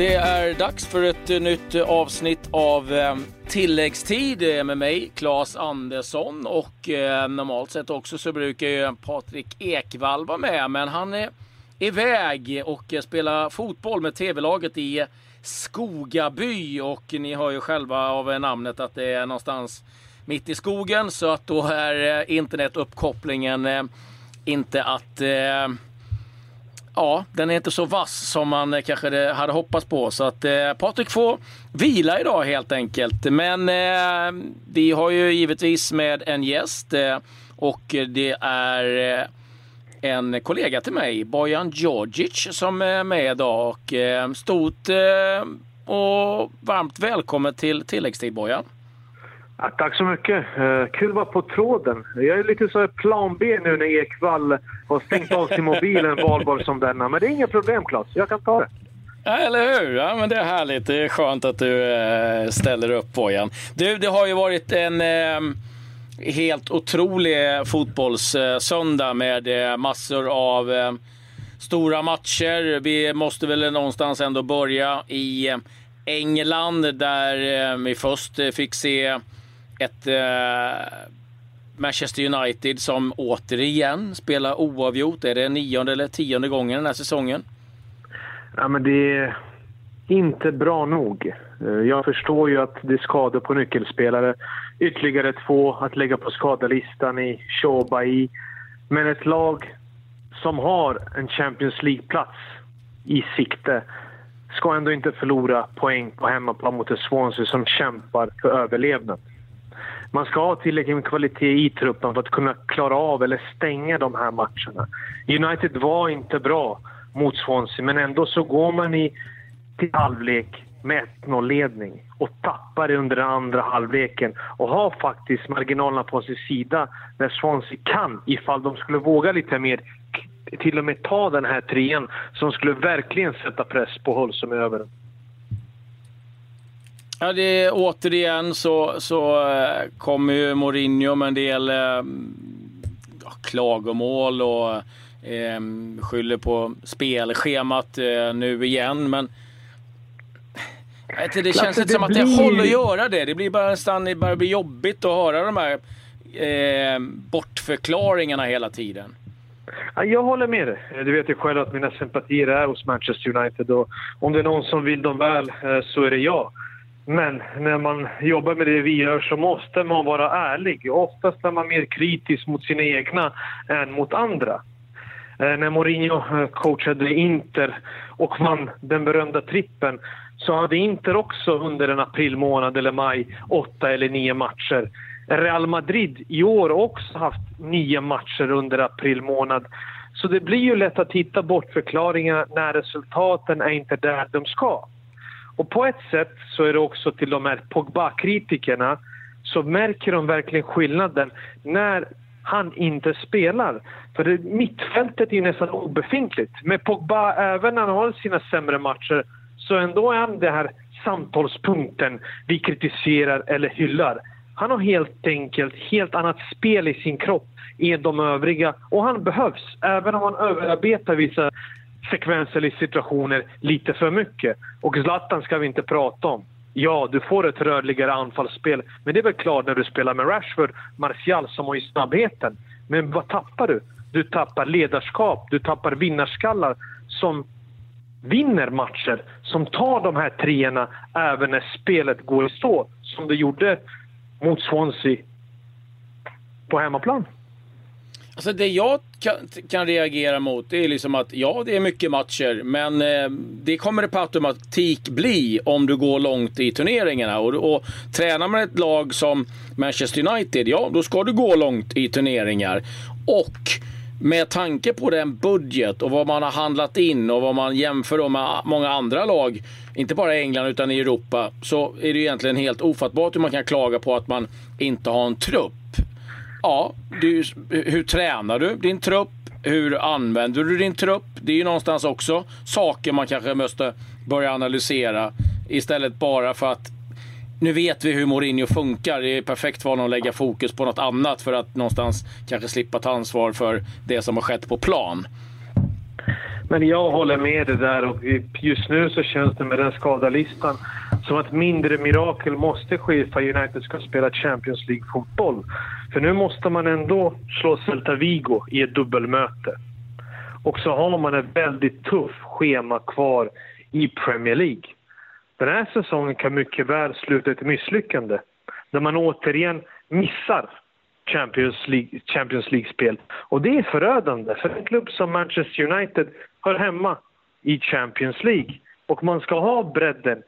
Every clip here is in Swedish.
Det är dags för ett eh, nytt avsnitt av eh, tilläggstid eh, med mig, Claes Andersson. Och eh, normalt sett också så brukar ju Patrik Ekwall vara med, men han är iväg och spelar fotboll med tv-laget i Skogaby. Och ni hör ju själva av namnet att det är någonstans mitt i skogen, så att då är internetuppkopplingen inte att eh, ja, den är inte så vass som man eh, kanske hade hoppats på. Så att eh, Patrik får vila idag helt enkelt. Men eh, vi har ju givetvis med en gäst eh, och det är eh, en kollega till mig, Bojan Djordjic, som är med idag. Och, eh, stort eh, och varmt välkommen till tilläggstid Bojan. Ja, tack så mycket. Uh, kul att vara på tråden. Jag är lite så plan B nu när Ekvall har stängt av sin mobil en valborg som denna. Men det är inga problem, Claes. Jag kan ta det. Ja, eller hur? Ja, men det är härligt. Det är skönt att du uh, ställer upp, Bojan. Du, det har ju varit en uh, helt otrolig fotbollssöndag med massor av stora matcher. Vi måste väl någonstans ändå börja i England där vi först fick se ett eh, Manchester United som återigen spelar oavgjort. Är det nionde eller tionde gången den här säsongen? Ja, men det är inte bra nog. Eh, jag förstår ju att det är skador på nyckelspelare. Ytterligare två att lägga på skadelistan i Shobai. Men ett lag som har en Champions League-plats i sikte ska ändå inte förlora poäng på hemmaplan mot ett Swansea som kämpar för överlevnad man ska ha tillräckligt med kvalitet i truppen för att kunna klara av eller stänga de här matcherna. United var inte bra mot Swansea, men ändå så går man i till halvlek med 1-0-ledning och tappar det under den andra halvleken och har faktiskt marginalerna på sin sida när Swansea kan, ifall de skulle våga lite mer, till och med ta den här trean som skulle verkligen sätta press på Hull som är över Ja, det är, återigen så, så äh, kommer ju Mourinho med en del äh, klagomål och äh, skyller på spelschemat äh, nu igen. Men det känns inte som att det håller att göra det. Det blir bara nästan det börjar bli jobbigt att höra de här eh, bortförklaringarna hela tiden. Jag håller med dig. Du vet ju själv att mina sympatier är hos Manchester United och om det är någon som vill dem väl så är det jag. Men när man jobbar med det vi gör så måste man vara ärlig. Oftast är man mer kritisk mot sina egna än mot andra. Eh, när Mourinho eh, coachade Inter och vann den berömda trippen så hade Inter också under en april månad eller maj åtta eller nio matcher. Real Madrid i år har också haft nio matcher under april månad. Så det blir ju lätt att hitta bortförklaringar när resultaten är inte där de ska. Och på ett sätt så är det också till de här Pogba-kritikerna så märker de verkligen skillnaden när han inte spelar. För det, mittfältet är nästan obefintligt. Med Pogba, även när han har sina sämre matcher, så ändå är han den här samtalspunkten vi kritiserar eller hyllar. Han har helt enkelt helt annat spel i sin kropp än de övriga och han behövs, även om han överarbetar vissa sekvenser i situationer lite för mycket. Och Zlatan ska vi inte prata om. Ja, du får ett rörligare anfallsspel, men det är väl klart när du spelar med Rashford, Martial som har ju snabbheten. Men vad tappar du? Du tappar ledarskap, du tappar vinnarskallar som vinner matcher, som tar de här treorna även när spelet går i stå, som det gjorde mot Swansea på hemmaplan. Alltså det jag kan, kan, reagera mot det är liksom att ja, det är mycket matcher, men eh, det kommer det på automatik bli om du går långt i turneringarna. Och, och tränar man ett lag som Manchester United, ja, då ska du gå långt i turneringar. Och med tanke på den budget och vad man har handlat in och vad man jämför med många andra lag, inte bara i England utan i Europa, så är det egentligen helt ofattbart hur man kan klaga på att man inte har en trupp. Ja, du, hur tränar du din trupp? Hur använder du din trupp? Det är ju någonstans också saker man kanske måste börja analysera istället bara för att nu vet vi hur Mourinho funkar. Det är perfekt för honom att lägga fokus på något annat för att någonstans kanske slippa ta ansvar för det som har skett på plan. Men jag håller med dig där och just nu så känns det med den skadalistan som att mindre mirakel måste ske för United ska spela Champions League-fotboll. För nu måste man ändå slå Celta Vigo i ett dubbelmöte. Och så har man ett väldigt tufft schema kvar i Premier League. Den här säsongen kan mycket väl sluta ett misslyckande. Där man återigen missar Champions League, Champions League-spel. Och det är förödande för en klubb som Manchester United hör hemma i Champions League. Och man ska ha bredden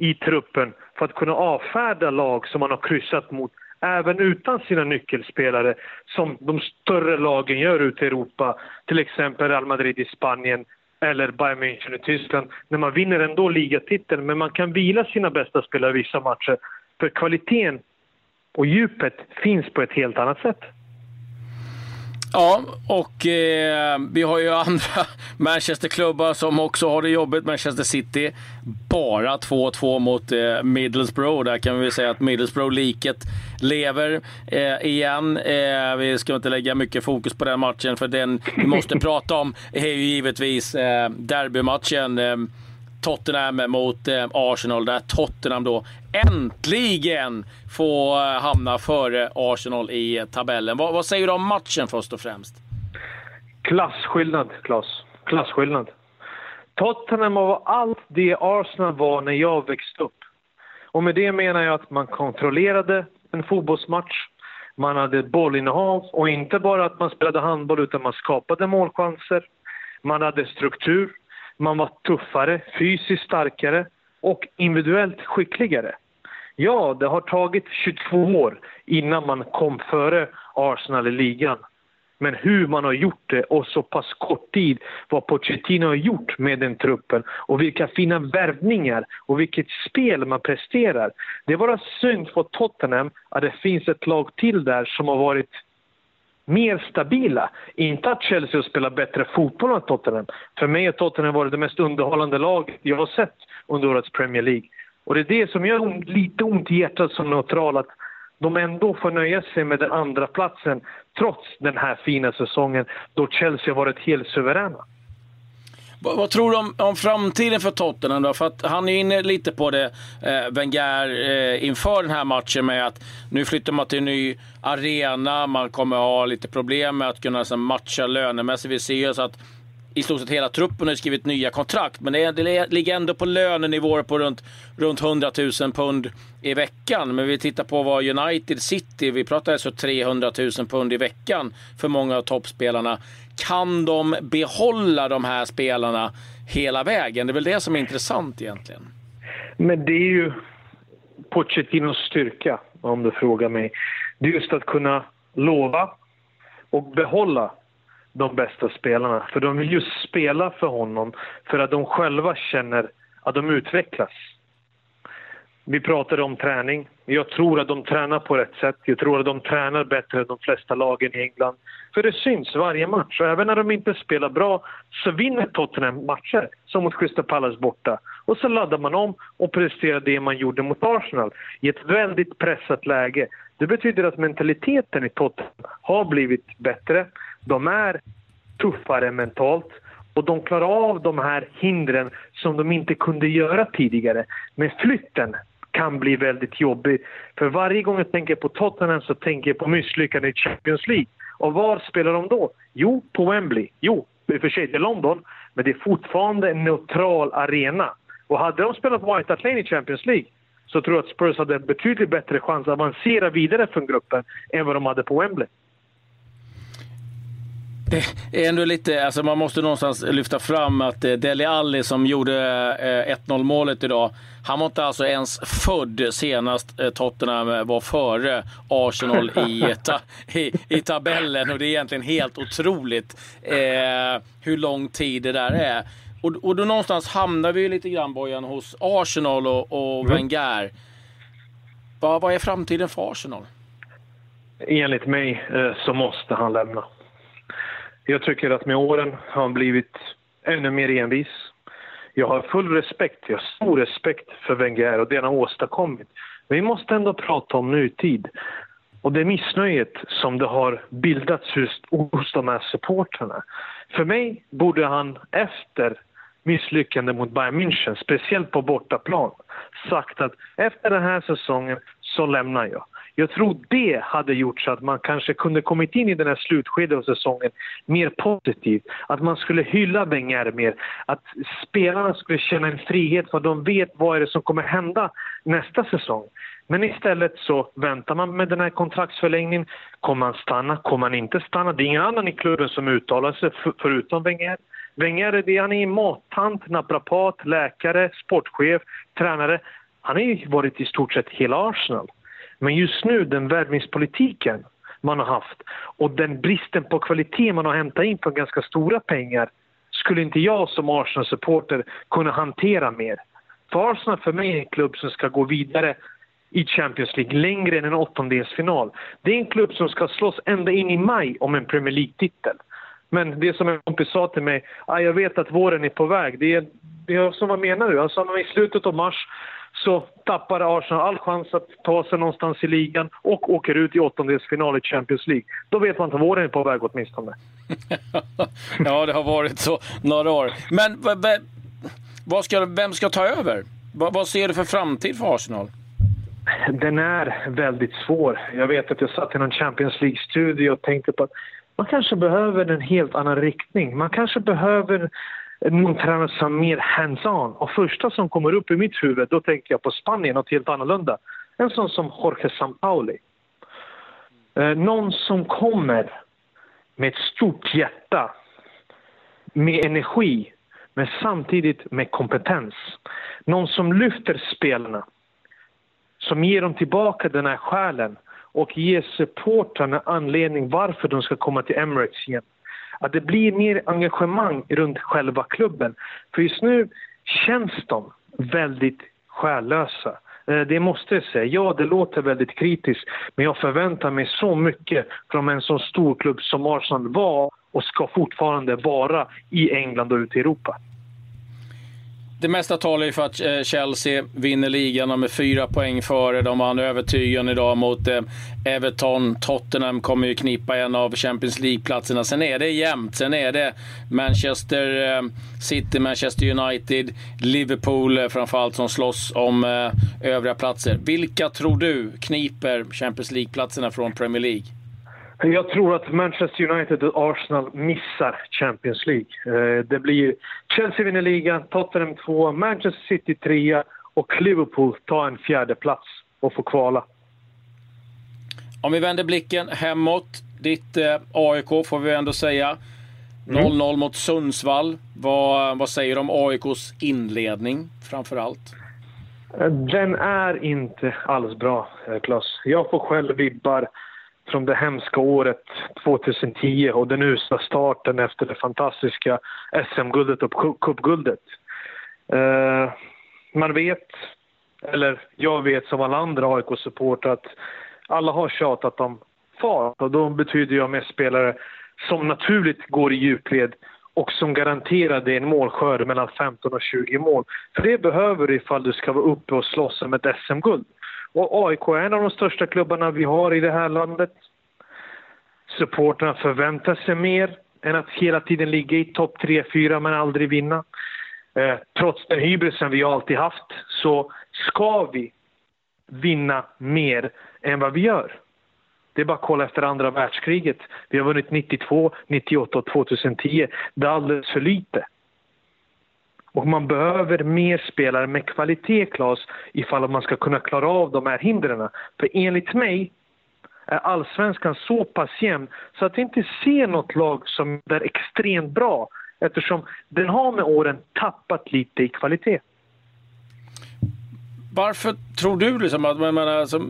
i truppen för att kunna avfärda lag som man har kryssat mot även utan sina nyckelspelare som de större lagen gör ute i Europa. Till exempel Real Madrid i Spanien eller Bayern München i Tyskland. När man vinner ändå ligatiteln, men man kan vila sina bästa spelare i vissa matcher. För kvaliteten och djupet finns på ett helt annat sätt. Ja, och eh, vi har ju andra Manchesterklubbar som också har det jobbigt. Manchester City bara 2-2 mot eh, Middlesbrough. Där kan vi säga att Middlesbrough-liket lever eh, igen. Eh, vi ska inte lägga mycket fokus på den matchen, för den vi måste prata om är ju givetvis eh, derbymatchen. Ehm, Tottenham mot eh, Arsenal, där Tottenham då äntligen får eh, hamna före Arsenal i eh, tabellen. Vad, vad säger du om matchen först och främst? Klasskillnad, Klas. Klasskillnad. Tottenham var allt det Arsenal var när jag växte upp. Och med det menar jag att man kontrollerade en fotbollsmatch. Man hade bollinnehav och inte bara att man spelade handboll utan man skapade målchanser. Man hade struktur. Man var tuffare, fysiskt starkare och individuellt skickligare. Ja, det har tagit 22 år innan man kom före Arsenal i ligan. Men hur man har gjort det och så pass kort tid, vad Pochettino har gjort med den truppen och vilka fina värvningar och vilket spel man presterar. Det är bara synd för Tottenham att det finns ett lag till där som har varit mer stabila. Inte att Chelsea spelar bättre fotboll än Tottenham. För mig har Tottenham varit det mest underhållande laget jag har sett under årets Premier League. Och det är det som gör lite ont i hjärtat som neutral, att de ändå får nöja sig med den andra platsen trots den här fina säsongen då Chelsea har varit helt suveräna. Vad, vad, tror du om, om, framtiden för Tottenham då? För att han är inne lite på det, eh, Wenger, eh, inför den här matchen med att nu flyttar man till en ny arena, man kommer ha lite problem med att kunna liksom, matcha lönemässigt. Vi ser så att i stort sett hela truppen har skrivit nya kontrakt, men det, det ligger ändå på lönenivåer på runt, runt 100 000 pund i veckan. Men vi tittar på vad United City, vi pratar alltså 300 000 pund i veckan för många av toppspelarna. Kan de behålla de här spelarna hela vägen? Det är väl det som är intressant egentligen. Men det är ju Pochettinos styrka, om du frågar mig. Det är just att kunna lova och behålla de bästa spelarna. För de vill just spela för honom för att de själva känner att de utvecklas. Vi pratade om träning. Jag tror att de tränar på rätt sätt. Jag tror att de tränar bättre än de flesta lagen i England. För det syns varje match. Och även när de inte spelar bra så vinner Tottenham matcher, som mot Crystal Palace borta. Och så laddar man om och presterar det man gjorde mot Arsenal i ett väldigt pressat läge. Det betyder att mentaliteten i Tottenham har blivit bättre. De är tuffare mentalt och de klarar av de här hindren som de inte kunde göra tidigare. Men flytten kan bli väldigt jobbig. För varje gång jag tänker på Tottenham så tänker jag på misslyckande i Champions League. Och var spelar de då? Jo, på Wembley. Jo, i och för sig det är London, men det är fortfarande en neutral arena. Och hade de spelat White Hart Lane i Champions League så tror jag att Spurs hade en betydligt bättre chans att avancera vidare från gruppen än vad de hade på Wembley. Det är ändå lite, alltså man måste någonstans lyfta fram att eh, Deli Alli som gjorde 1-0 eh, målet idag, han var inte alltså ens född senast eh, Tottenham var före Arsenal i, ta, i, i tabellen och det är egentligen helt otroligt eh, hur lång tid det där är. Och, och då någonstans hamnar vi lite grann Bojan hos Arsenal och, och mm. Wenger. Vad, vad är framtiden för Arsenal? Enligt mig så måste han lämna. Jag tycker att med åren har han blivit ännu mer envis. Jag har full respekt, jag har stor respekt för Wenger och det han har åstadkommit. Men vi måste ändå prata om nutid. och det missnöjet som det har bildats just hos de här supportrarna. För mig borde han efter misslyckande mot Bayern München, speciellt på bortaplan, sagt att efter den här säsongen så lämnar jag. Jag tror det hade gjort så att man kanske kunde kommit in i den här slutskedet av säsongen mer positivt. Att man skulle hylla Wenger mer. Att spelarna skulle känna en frihet för de vet vad är det som kommer hända nästa säsong. Men istället så väntar man med den här kontraktsförlängningen. Kommer han stanna? Kommer han inte stanna? Det är ingen annan i klubben som uttalar sig förutom Wenger. Wenger är han är mattant, naprapat, läkare, sportchef, tränare. Han har ju varit i stort sett hela Arsenal. Men just nu, den värvningspolitiken man har haft och den bristen på kvalitet man har hämtat in för ganska stora pengar skulle inte jag som Arsenal-supporter kunna hantera mer. För Arsenal för mig är en klubb som ska gå vidare i Champions League, längre än en åttondelsfinal. Det är en klubb som ska slåss ända in i maj om en Premier League-titel. Men det som en kompis sa till mig, ah, jag vet att våren är på väg. Det är, det är som vad menar du? Alltså, I slutet av mars så tappar Arsenal all chans att ta sig någonstans i ligan och åker ut i åttondelsfinal i Champions League. Då vet man att våren är på väg åtminstone. ja, det har varit så några år. Men vad ska, vem ska ta över? Vad ser du för framtid för Arsenal? Den är väldigt svår. Jag vet att jag satt i någon Champions League-studie och tänkte på att man kanske behöver en helt annan riktning. Man kanske behöver någon tränare som är mer hands-on. Och första som kommer upp i mitt huvud, då tänker jag på Spanien, något helt annorlunda. En sån som Jorge Sampaoli. Eh, någon som kommer med ett stort hjärta, med energi, men samtidigt med kompetens. Någon som lyfter spelarna, som ger dem tillbaka den här själen och ger supportrarna anledning varför de ska komma till Emirates igen. Att det blir mer engagemang runt själva klubben. För just nu känns de väldigt själlösa. Eh, det måste jag säga. Ja, det låter väldigt kritiskt, men jag förväntar mig så mycket från en så stor klubb som Arsenal var och ska fortfarande vara i England och ute i Europa. Det mesta talar ju för att eh, Chelsea vinner ligan. med fyra poäng före. De vann övertygande idag mot eh, Everton. Tottenham kommer ju knipa en av Champions League-platserna. Sen är det jämnt. Sen är det Manchester eh, City, Manchester United, Liverpool framförallt som slåss om övriga platser. Vilka tror du kniper Champions League-platserna från Premier League? Jag tror att Manchester United och Arsenal missar Champions League. Eh, det blir Chelsea vinner ligan, Tottenham 2, Manchester City 3 och Liverpool tar en fjärde plats och får kvala. Om vi vänder blicken hemåt. Ditt eh, AIK får vi ändå säga. 0-0 mm. mot Sundsvall. Vad, vad säger du om AIKs inledning framför allt? Eh, den är inte alls bra, Klas. Jag får själv vibbar från det hemska året 2010 och den usla starten efter det fantastiska SM-guldet och cupguldet. Eh, man vet, eller jag vet som alla andra AIK-supportrar att alla har tjatat om fart och då betyder jag med spelare som naturligt går i djupled och som garanterar dig en målskörd mellan 15 och 20 mål. För det behöver du ifall du ska vara uppe och slåss om ett SM-guld. Och AIK är en av de största klubbarna vi har i det här landet. Supporterna förväntar sig mer än att hela tiden ligga i topp 3-4 men aldrig vinna. Eh, trots den hybrisen vi alltid haft så ska vi vinna mer än vad vi gör. Det är bara att kolla efter andra världskriget. Vi har vunnit 92, 98 och 2010. Det är alldeles för lite. Och man behöver mer spelare med kvalitet, Claes, ifall man ska kunna klara av de här hindren. För enligt mig är allsvenskan så pass jämn så att vi inte ser något lag som är extremt bra eftersom den har med åren tappat lite i kvalitet. Varför tror du liksom att, man, alltså,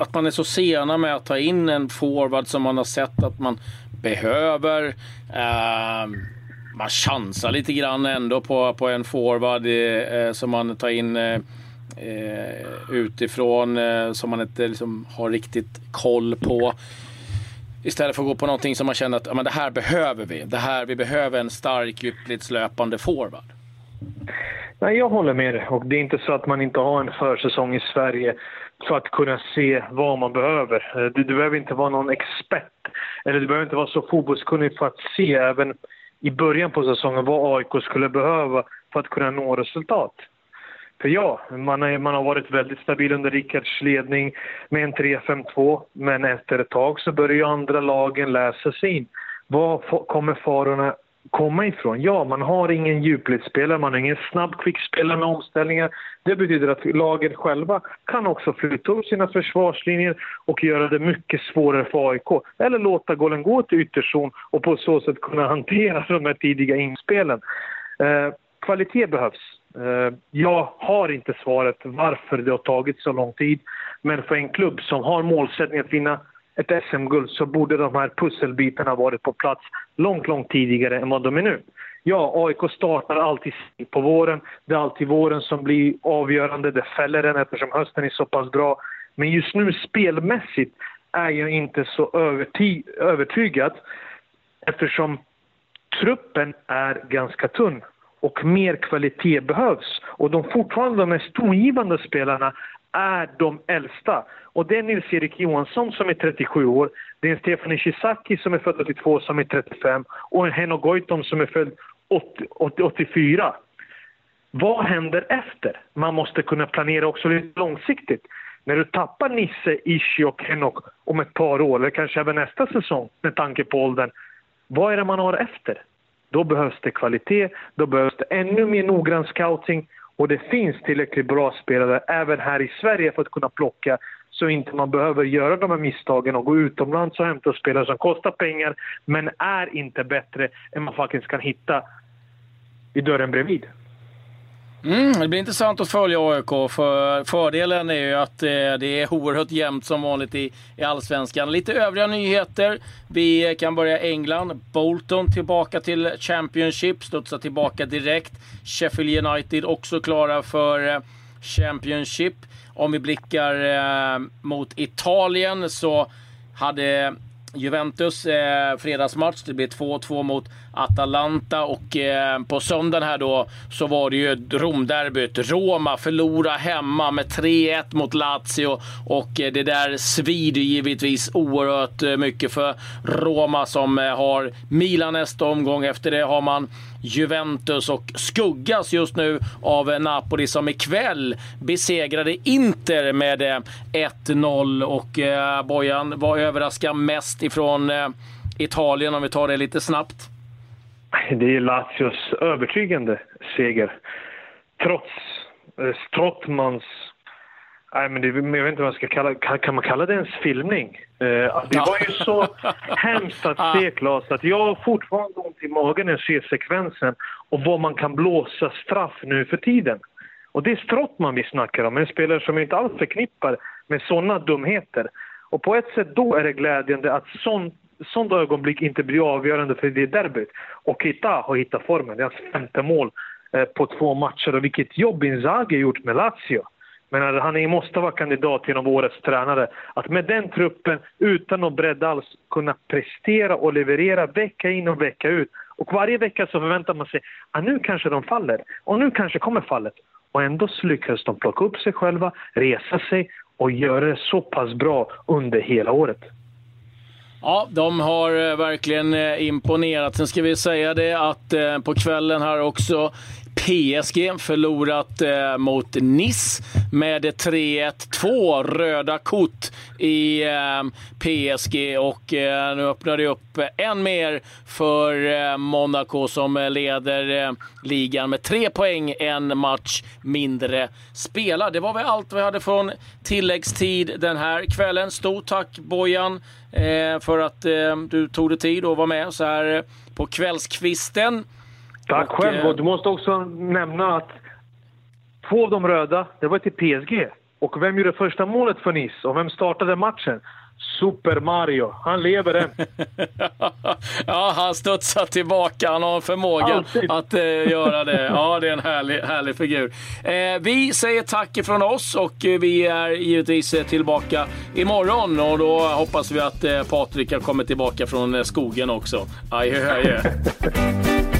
att man är så sena med att ta in en forward som man har sett att man behöver? Uh, man chansar lite grann ändå på, på en forward eh, eh som man tar in eh, eh, utifrån eh, som man inte liksom, har riktigt koll på. Istället för att gå på någonting som man känner att ja, men det här behöver vi. Det här, vi behöver en stark, djupledslöpande forward. Nej, jag håller med dig. Och det är inte så att man inte har en försäsong i Sverige för att kunna se vad man behöver. Eh, du, du behöver inte vara någon expert eller du behöver inte vara så fotbollskunnig för att se även i början på säsongen vad AIK skulle behöva för att kunna nå resultat. För ja, man, är, man har varit väldigt stabil under Rickards ledning med en 3-5-2. Men efter ett tag så börjar ju andra lagen läsa sig in. Var kommer farorna komma ifrån? Ja, man har ingen djupledsspelare, man har ingen snabb kvickspelare med omställningar. Det betyder att lagen själva kan också flytta upp sina försvarslinjer och göra det mycket svårare för AIK. Eller låta gollen gå till ytterzon och på så sätt kunna hantera de här tidiga inspelen. Eh, kvalitet behövs. Eh, jag har inte svaret varför det har tagit så lång tid. Men för en klubb som har målsättning att vinna ett SM-guld så borde de här pusselbitarna varit på plats långt, långt tidigare än vad de är nu. Ja, AIK startar alltid på våren. Det är alltid våren som blir avgörande. Det fäller den eftersom hösten är så pass bra. Men just nu spelmässigt är jag inte så övertygad eftersom truppen är ganska tunn och mer kvalitet behövs. Och de fortfarande de mest tongivande spelarna är de äldsta. Och det är Nils-Erik Johansson som är 37 år, det är en Stefan Ishizaki som är född 82 som är 35 och en Henno Goitom som är född 80, 80, 84. Vad händer efter? Man måste kunna planera också lite långsiktigt. När du tappar Nisse, Ishi och Henok om ett par år, eller kanske även nästa säsong med tanke på åldern, vad är det man har efter? Då behövs det kvalitet, då behövs det ännu mer noggrann scouting och det finns tillräckligt bra spelare även här i Sverige för att kunna plocka så inte man behöver göra de här misstagen och gå utomlands och hämta spelare som kostar pengar men är inte bättre än man faktiskt kan hitta i dörren bredvid. Mm, det blir intressant att följa AIK. För fördelen är ju att eh, det är oerhört jämnt som vanligt i, i Allsvenskan. Lite övriga nyheter. Vi kan börja England. Bolton tillbaka till Championship, studsar tillbaka direkt. Sheffield United också klara för eh, Championship. Om vi blickar eh, mot Italien så hade Juventus eh, fredagsmatch. Det blev 2-2 mot Atalanta och eh, på söndagen här då så var det ju Romderbyt. Roma förlorade hemma med 3-1 mot Lazio och eh, det där svider givetvis oerhört eh, mycket för Roma som eh, har Milan nästa omgång. Efter det har man Juventus och skuggas just nu av eh, Napoli som ikväll besegrade Inter med eh, 1-0. Och eh, Bojan, vad överraskar mest ifrån eh, Italien om vi tar det lite snabbt? Det är Lazios övertygande seger. Trots eh, Strottmans Nej, men det, jag vet inte vad man ska kalla kan, kan man kalla det ens filmning? Eh, det var ju så hemskt att se, Claes, att jag har fortfarande ont i magen när jag ser sekvensen och vad man kan blåsa straff nu för tiden. Och det är Strottman vi snackar om, en spelare som inte alls förknippar med sådana dumheter. Och på ett sätt då är det glädjande att sånt sådana ögonblick inte blir avgörande för det derbyt. Och Kita har hittat formen. Det är hans femte mål eh, på två matcher. Och vilket jobb Inzaghi gjort med Lazio. Men han måste vara kandidat till årets tränare. Att med den truppen, utan någon bredd alls, kunna prestera och leverera vecka in och vecka ut. Och varje vecka så förväntar man sig att nu kanske de faller. Och nu kanske kommer fallet. Och ändå lyckas de plocka upp sig själva, resa sig och göra det så pass bra under hela året. Ja, de har eh, verkligen eh, imponerat. Sen ska vi säga det att eh, på kvällen här också PSG förlorat eh, mot Nice med 3-1. Två röda kort i eh, PSG och eh, nu öppnar det upp än mer för eh, Monaco som eh, leder eh, ligan med tre poäng, en match mindre spelad. Det var väl allt vi hade från tilläggstid den här kvällen. Stort tack Bojan eh, för att eh, du tog dig tid att vara med så här på kvällskvisten. Tack och, själv. Och eh, du måste också nämna att två av de röda, det var till PSG. Och vem gjorde första målet för Nice? Och vem startade matchen? Super Mario. Han lever än. ja, han studsar tillbaka. Han har förmåga Alltid. att eh, göra det. Ja, det är en härlig, härlig figur. Eh, vi säger tack ifrån oss och eh, vi är givetvis eh, tillbaka imorgon. Och då hoppas vi att eh, Patrik har kommit tillbaka från skogen också. Adjö, adjö.